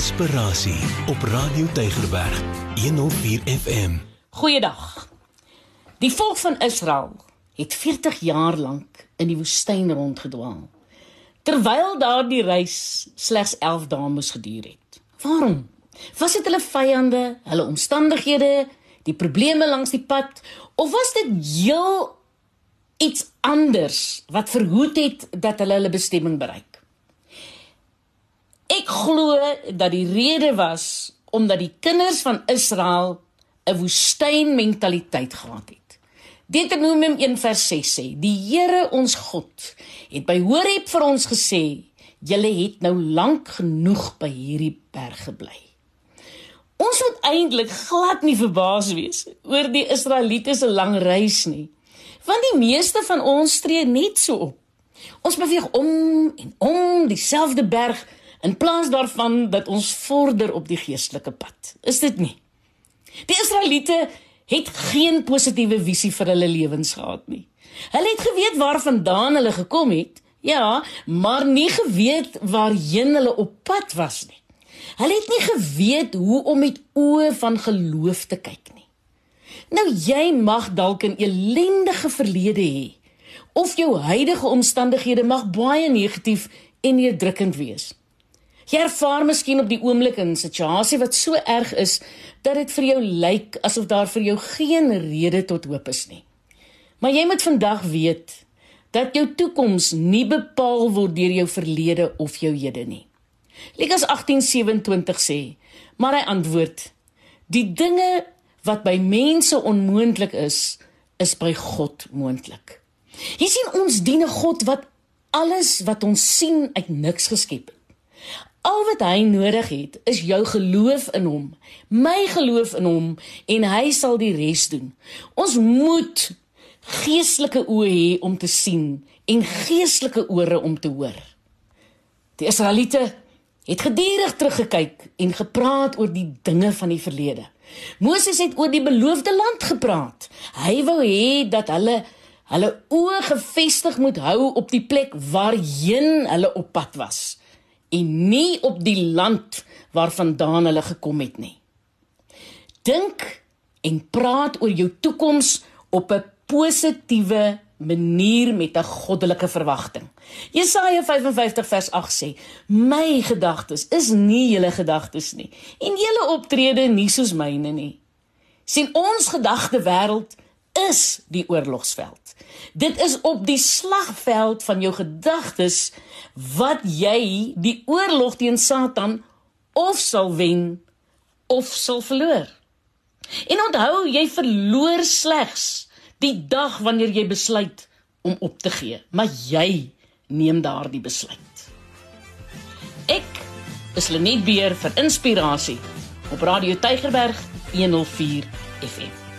Inspirasie op Radio Tygerberg 104 FM. Goeiedag. Die volk van Israel het 40 jaar lank in die woestyn rondgedwaal. Terwyl daardie reis slegs 11 dae moes geduur het. Waarom? Was dit hulle vyande, hulle omstandighede, die probleme langs die pad of was dit heel iets anders wat verhoed het dat hulle hulle bestemming bereik? Ek glo dat die rede was omdat die kinders van Israel 'n woestynmentaliteit gehad het. Deuteronomium 1:6 sê: "Die Here ons God het by Horeb vir ons gesê: Julle het nou lank genoeg by hierdie berg gebly." Ons moet eintlik glad nie verbaas wees oor die Israeliete se lang reis nie, want die meeste van ons tree net so op. Ons beweeg om en om dieselfde berg in plaas daarvan dat ons vorder op die geestelike pad. Is dit nie? Die Israeliete het geen positiewe visie vir hulle lewens gehad nie. Hulle het geweet waarvandaan hulle gekom het, ja, maar nie geweet waarheen hulle op pad was nie. Hulle het nie geweet hoe om met oë van geloof te kyk nie. Nou jy mag dalk 'n ellendige verlede hê of jou huidige omstandighede mag baie negatief en neerdrukkend wees. Jy ervaar miskien op die oomblik 'n situasie wat so erg is dat dit vir jou lyk asof daar vir jou geen rede tot hoop is nie. Maar jy moet vandag weet dat jou toekoms nie bepaal word deur jou verlede of jou hede nie. Lukas 18:27 sê: "Maar hy antwoord: Die dinge wat by mense onmoontlik is, is by God moontlik." Jy sien ons dien 'n God wat alles wat ons sien uit niks geskep het. Al wat hy nodig het, is jou geloof in hom, my geloof in hom en hy sal die res doen. Ons moet geestelike oë hê om te sien en geestelike ore om te hoor. Die Israeliete het gedurig teruggekyk en gepraat oor die dinge van die verlede. Moses het oor die beloofde land gepraat. Hy wou hê dat hulle hulle oë gefestig moet hou op die plek waarheen hulle op pad was en nie op die land waarvandaan hulle gekom het nie. Dink en praat oor jou toekoms op 'n positiewe manier met 'n goddelike verwagting. Jesaja 55 vers 8 sê: "My gedagtes is nie julle gedagtes nie en julle optrede nie soos myne nie." sien ons gedagte wêreld is die oorlogsveld. Dit is op die slagveld van jou gedagtes wat jy die oorlog teen Satan of sal wen of sal verloor. En onthou, jy verloor slegs die dag wanneer jy besluit om op te gee, maar jy neem daardie besluit. Ek is Lenet Beer vir inspirasie op Radio Tygerberg 104 FM.